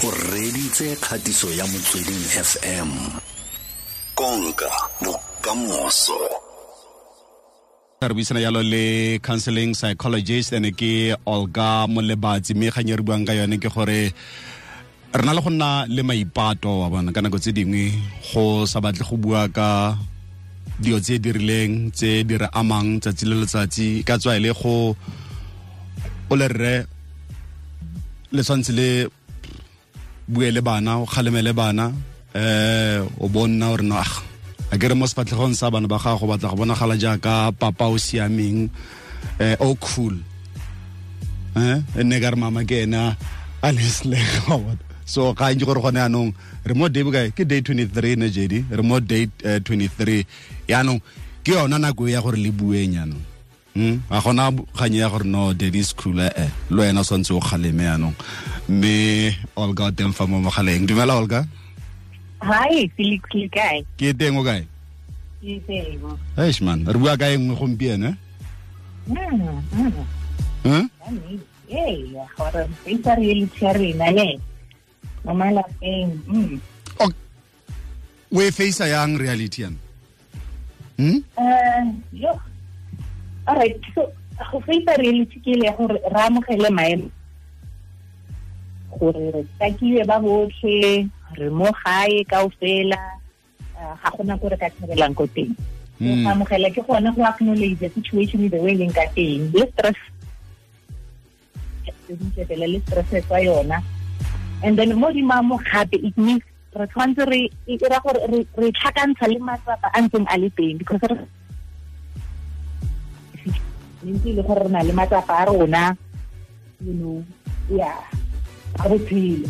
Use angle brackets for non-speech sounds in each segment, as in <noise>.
o reditse kgatiso ya motsweding fm konka bokamoso. Re buisana yalo le counseling psychologist ene ke olga molebatsi mme kgang e re buang ka yone ke gore re na le go nna le maipato wa bona ka nako tse dingwe go sa batle go bua ka dio tse di rileng tse di re amang tsatsi le letsatsi. Ka tswa e le go o le rre le tshwantse le bue le bana o kgalemele bana eh o bonna o re no a ke re mo sefatlhegong sa bana ba gago batla go bonagala jaaka papa o siameng eh o cool. Eh ene ka re mama ke ena a leslega <laughs> so ga itse gore gone anong re mo day bokae? Ke day 23 ne jedi? Re mo day uh, 23 yaanong ke yona nako ya gore le bueng yaanong Hmm? a gona kgang ya gore no dennis cooler e eh, le wena o tshwanetse o kgaleme yanong. Mme olga o teng fa mo mogaleng. Dumela olga? Hi felix ke teng o kae? Eish man re bua ka e nngwe gompieno eh? hmm? o e facea yang reality yana hmm? All right. So, go face reality ke le gore ra amogele maemo gore re takiwe ba botlhe re mo gae kaofela uh, ga gona ko re ka tshebelang ko teng go Mm. amogela ke gone go acknowledge the situation the way leng ka teng le stress le stress tsa yona and then mo dimamo gape it means re tshwanetse re ra gore re re tlhakantsha le matsapa a ntseng a le teng because re ntse le gore re na le matsapa a rona you know ya a botshelo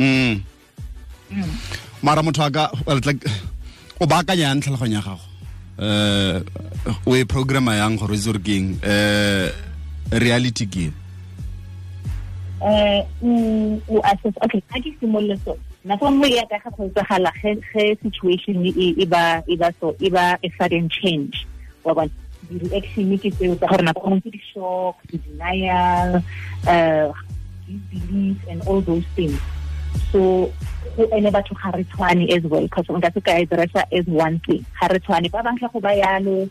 Mm. Mm. mara motho a ka well, like, o baakanya yang tlhaloganyo ya gago? Eh o e programma yang gore o itse gore ke eng? Eh reality ke eh o o assess okay ga ke simolole so nako nngwe ya ka ga go etsagala ge ge situation e e ba e ba so e ba a sudden change wa bona di-reaction ke tseo tsa gore nako nngwe ke di-shock di-denial uh, disbelief and all those things. So go ene batho ga re tshwane as well because nka se ka addressa as one thing. Ga re tshwane ba bangwe go ba yalo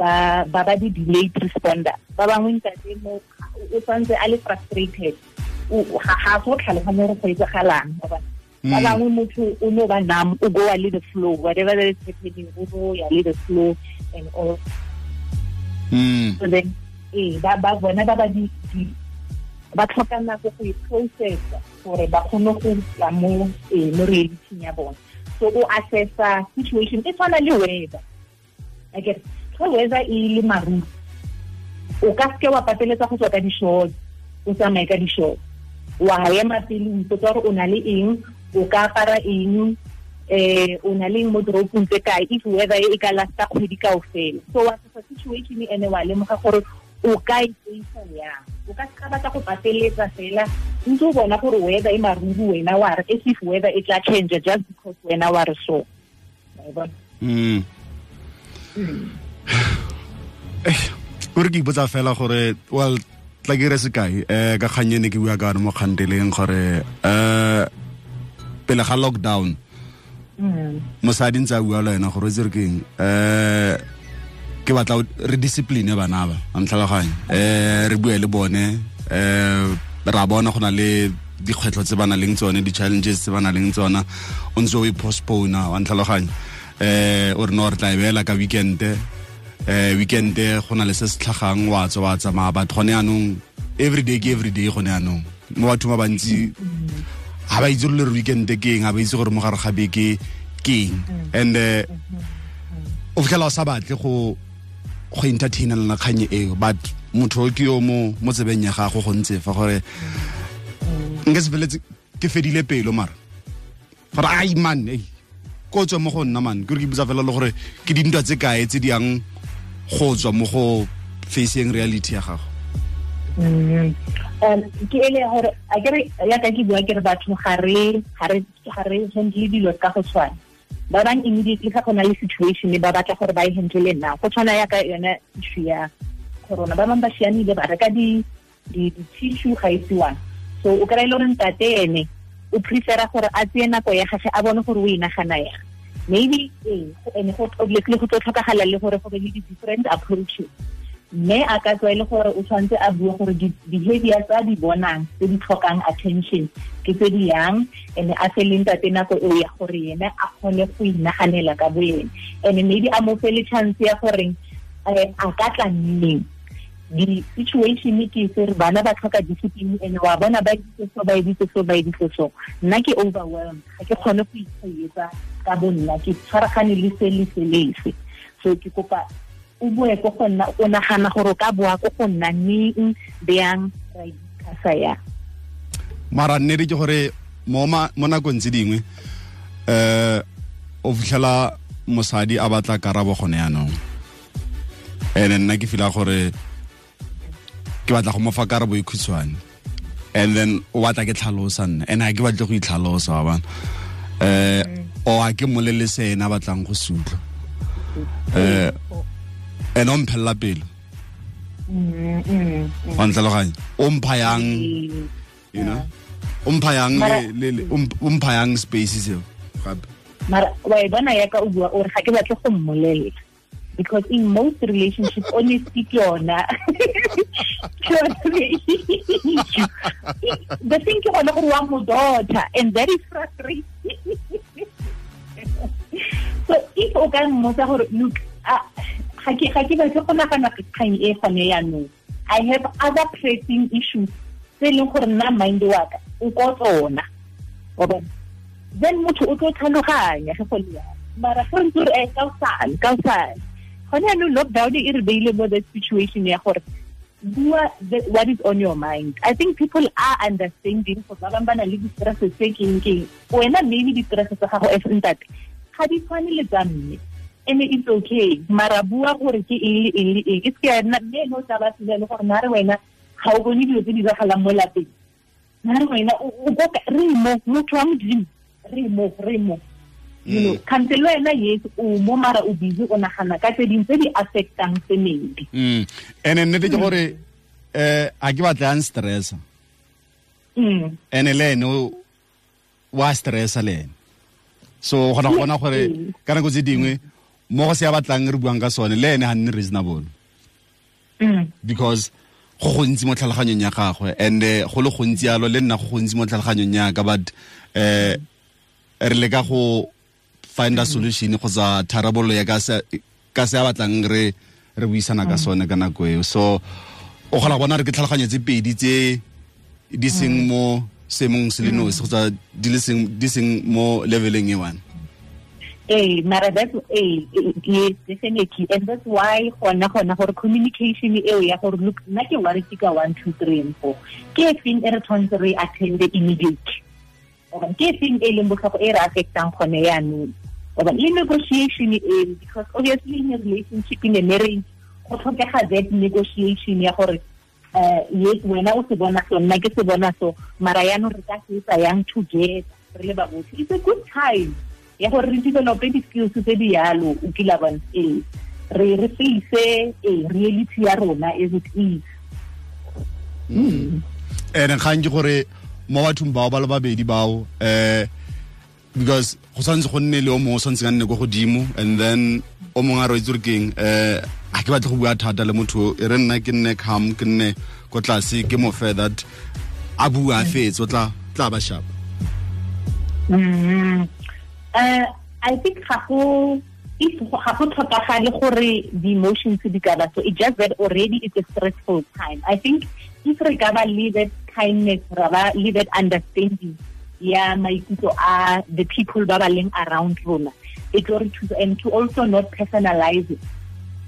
ba ba ba di delayed responder. Ba bangwe ntate mo o tsantse a le frustrated. Ga go tlhaloganya re go etsagalang ba bana ba Mm. bangwe motho o no ba numb o go a le the flow whatever that is happening o go ya le the flow and all Mm. so then eh ba bona ba ba ba tlhoka nako go i-processa gore ba kgone go tla mo eh, mo reality ya bona. So o assessa situation e tshwana le weather. Like ge weather e le maruri o ka seke wa pateletsa go tswa ka di-short o tsamaye ka di-short. Wa ema pele o ipotsa gore o na le eng o ka apara eng eh o na leng mo toropong tse kae if weather e ka lasta kgwedi kao fela so wa sesa situation ene wa lemoga gore o ka iteisa yang o ka ka batla go pateletsa fela ntse o bona gore weather e maruru wena wa re as if weather e tla change just because wena wa re so e? Mm. Ore ke ipotsa fela gore well tla ke re sekai eh ka kgang ne ke bua ka mo kganteleng gore eh pele ga lockdown. Mosadi ntse a bua le wena gore o itse re ke eng. Eh ke batla re discipline bana ba a ntlhaloganye. Eh re bue le bone. Eh ra bona go na le dikgwetlho tse ba na leng tsone di-challenges tse ba na leng tsona. O ntse o e postpona wa ntlhaloganye. Eh o re no re tla e beela ka weekende eh weekende go na le se se tlhagang wa tswa wa tsamaya. Batho gone yanong everyday ke everyday gone yanong mo bathong ba bantsi ga ba itse le re weekend ke eng ga ba itse gore mogare ga beke ke eng mm-hmm. and eh, mm-hmm. o fitlhela o sa batle go go entertaina eo but motho ke yo mo mo tsebeng ya gago go ntse fa gore mm-hmm. nke se feletse ke fedile pelo mara. Gore ai man ei ko mo go nna man. Ke gore ke botsa fela le gore ke dintwa tse kae tse di yang go tswa mo go facing reality ya gago ke ele ya gore a kere ya ka ke bua ke re batho ga re handle dilo ka go tshwana ba bang immediately ga go na le situation ba batla gore ba e handle now go tshwana ya ka yone issue ya corona ba bang ba sianile ba reka di di di tissue ga isiwang so o kry-e le gore ntate ene o prefera gore a tseye nako ya gage a bone gore o e nagana yang maybe ee and obviously go tlo tlhokagala le gore go be le di-different approaches mme a ka tswa e le gore o tshwanetse a bua gore di-behavior tsa di bonang tse di tlhokang attention ke tse di yang? And a fe leng tate nako eo ya gore yena a kgone go inaganela ka bo ene and maybe a mo fe le chance ya gore eh, a ka tla nneng? Di-situation ke se bana ba tlhoka discipline and wa bona ba editse so ba editse so ba editse so. Nna ke overwhelmed ga ke kgone go itshwetsa ka bo nna ke tshwaragane le se le se. So ke kopa o boe ko go nna o nagana gore o ka boa ko go nna neng bjang ra ikasa ya. Mara nnete ke gore mo nakong tse dingwe um o fitlhela mosadi a batla karabo gone yaanong and nna ke fila gore ke batla go mofa karabo e khutshwane. And then o batla ke tlhalosa nna and ga ke batle go itlhalosa wa bana um o a ke molele se ena batlang go sutlwa. Um and o mphelela pele wa ntlhaloganya o mpha yang you know? O mpha yang o mpha yang space seo gape mara wa e bona yaka o bua ore ga ke batle go mmolelela because in most relationships honesty ke yona. <laughs> <laughs> The thing ke gone gore wa mo daughter and that is frustrating. <laughs> So if o ka mmotsa gore look ga ke batle go nagana kgang e gone i have other pressing issues tse e leng gore nna mind wa ka o ko tsona. Then motho o tlo tlhaloganya ge go le mara go ntse re e kaosane kaosane. Gone yaanong lockdown e re beile mo the situation ya gore bua what is on your mind. I think people are understanding for ba bangwe ba na le di-stress tse keng wena maybe di-stress tsa gago as ntate ga di tshwane le tsa mme and it's okay. Mara bua gore ke eng le eng le eng. E seke nna mme ene o tla ba sele le gore na re wena ga o bone dilo tse di diragalang mo lapeng. Na re wena re mo motho wa modimo. Re mo re mo. You kante le wena yes o mo mara o busy o nagana ka tse dingwe tse di affectang family mm. Ene nnete ke gore eh a ke batla ang stressa mm. Ene le ene wa stressa le ene. So gona gona gore ka nako tse dingwe mo go se ya batlang re buang ka sone le ene ha nne reasonable. Mm. Because go gontsi mo tlhaloganyong ya gagwe and go le gontsi yalo le nna go gontsi mo tlhaloganyong yaka but eh re le ka go find a solution go tsa tharabollo ya ka se a batlang re re buisana ka sone ka nako eo. So o kgona bona re ke tlhaloganyo tse pedi tse di seng mo seemong se le nosi kgotsa di seng mo leveleng e one Eh, mara that's eh, yes, definitely. And that's why gona gona gore communication eo ya look ke and four. Ke feng re oba ke e negotiation because obviously in a relationship in a marriage go tlhokega that negotiation ya uh, yes wena o se bona so ke se bona so mara yang together it's a good time ya gore re develope di-skills tse di yalo o kila bone ee. Re re face ee reality ya rona as it is and kgang ke gore mo bathong bao ba le babedi bao eh because go tshwanetse go nne le o mongwe o tshwanetse ka nne ko godimo and then o mongwe a re itse gore keng eh ga ke batle go bua thata le motho e re nna ke nne calm ke nne ko tlase ke mo fair that a bua a fetse o tla ba shapa. Mm uh, I think ga if ga go tlhokagale gore di-emotions di so it's just that already it's a stressful time. I think if re ka ba that kindness ra ba le that understanding ya maikutlo a the people ba ba around rona it will to and to also not personalize it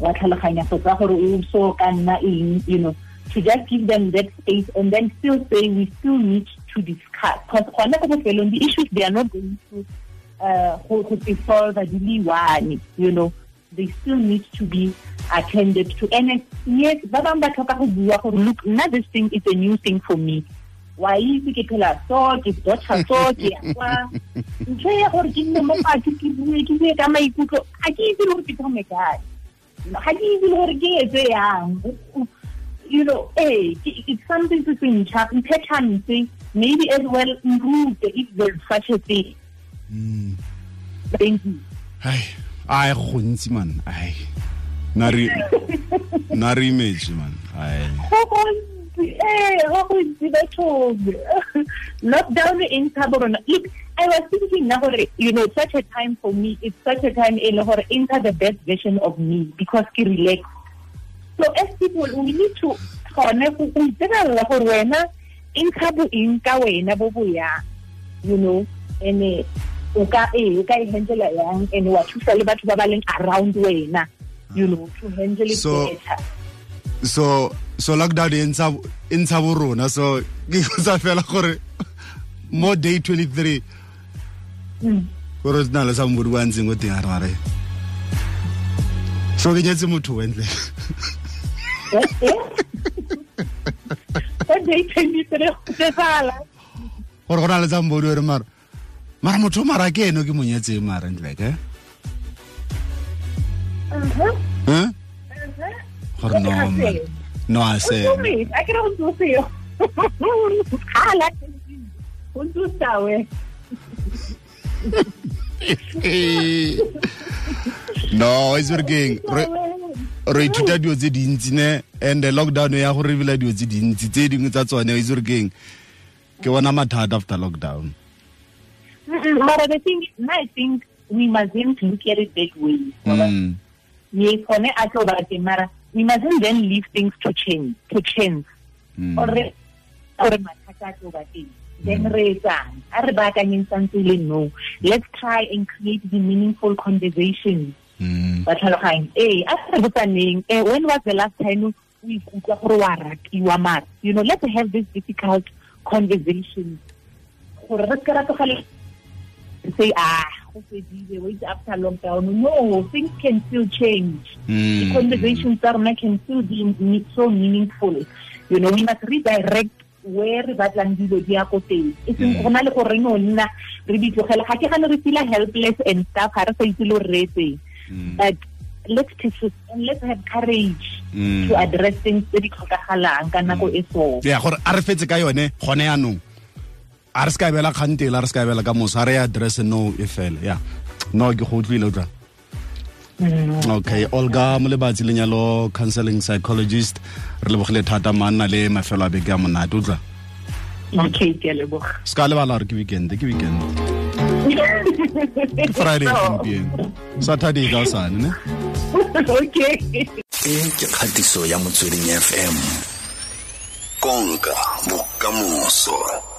wa tlhaloganya go tsa gore o so ka nna you know to just give them that space and then still say we still need to discuss. Because gona ko bofelong the issues they are not going to go be solved di le one you know. They still need to be attended to. And yes ba bangwe ba tlhoka go bua gore look nna this thing is a new thing for me. Wa itse ke phela so ke dotha so ke kwa? <laughs> Ntho ya gore ke nne mo fatshe ke bue ke bue ka maikutlo ga ke itse le gore ke thome kae. Ga ke itse le gore ke etse yang. You know eh it's something to think mphethanse maybe as well nrute if there's such a thing thank you. Hai ai gontsi man. Ai na re na re image man. Ai eh go gontsi bathong lockdown in Gaborone look I was thinking gore you know such a time for me it's such a time e gore enter the best version of me because ke relax. So as people we need to gone go itsebella gore wena intsha bo eng ka wena bo boya you know ene o ka e o ka e handle yang and wa thusa le batho ba ba leng around wena. You know to handle it So- better. so so lockdown e ntsha e ntsha bo rona. So ke <laughs> sa fela gore mo day 23 Mm. gore se na le sa mbodi wa ntseng o teng a re so ke nyetse motho wentle What <laughs> day twenty-three go tsala gore go na le tsa mbodi o re mara mara motho mara ke ene o ke mo nyetseng mara Huh? uh-huh gore no no a se Umi, akere go ntse o seo. Khala go ntse o no it's working re ithuta dio tse dintsi ne? And lockdown ya go revela dio tse dintsi tse dingwe tsa tsone it's working ke bona mathata after lockdown Mara the thing is, I think we mustn't look at it that way. mm. Yes, gone a tlo ba teng, mara we mustn't then leave things to change, to chance. Mm. Or or mathata a tlo ba teng. Then re etsang? A re baakanyeng santse le no. Let's try and create the meaningful conversations. Mm. ba tlhaloganye ee a re botsaneng eh, when was the last time o ikutlwa gore wa ratiwa mara you know let's have this difficult conversation gore re se ra tlogele say ah wait after lockdown no things can still change the Mm. conversations tsa rona can still be so meaningful you know we must redirect where re batlang dilo di ya ko teng e seng Mm. go na le gore re no nna re di tlogele ga ke gane re feel helpless and stuff ga re sa itse le gore re etseng Mm. but let's persist and let's have courage Mm. to address things tse di tlhokagalang ka nako e so ya gore a re fetse ka yone gone yanong a re se ka bela kgantela a re se ka bela ka moso a re address no e fele ya. No ke go utlwile utlwa okay olga molebatsi lenyalo counseling psychologist. Re lebogile thata manna le mafelo a beke a monate utlwa okay ke leboga. Se ka lebala gore ke weekend ke weekend. Friday <laughs> gompieno. Saturday ka sane ne? Okay. E ke kgatiso ya motsweding fm konka bokamoso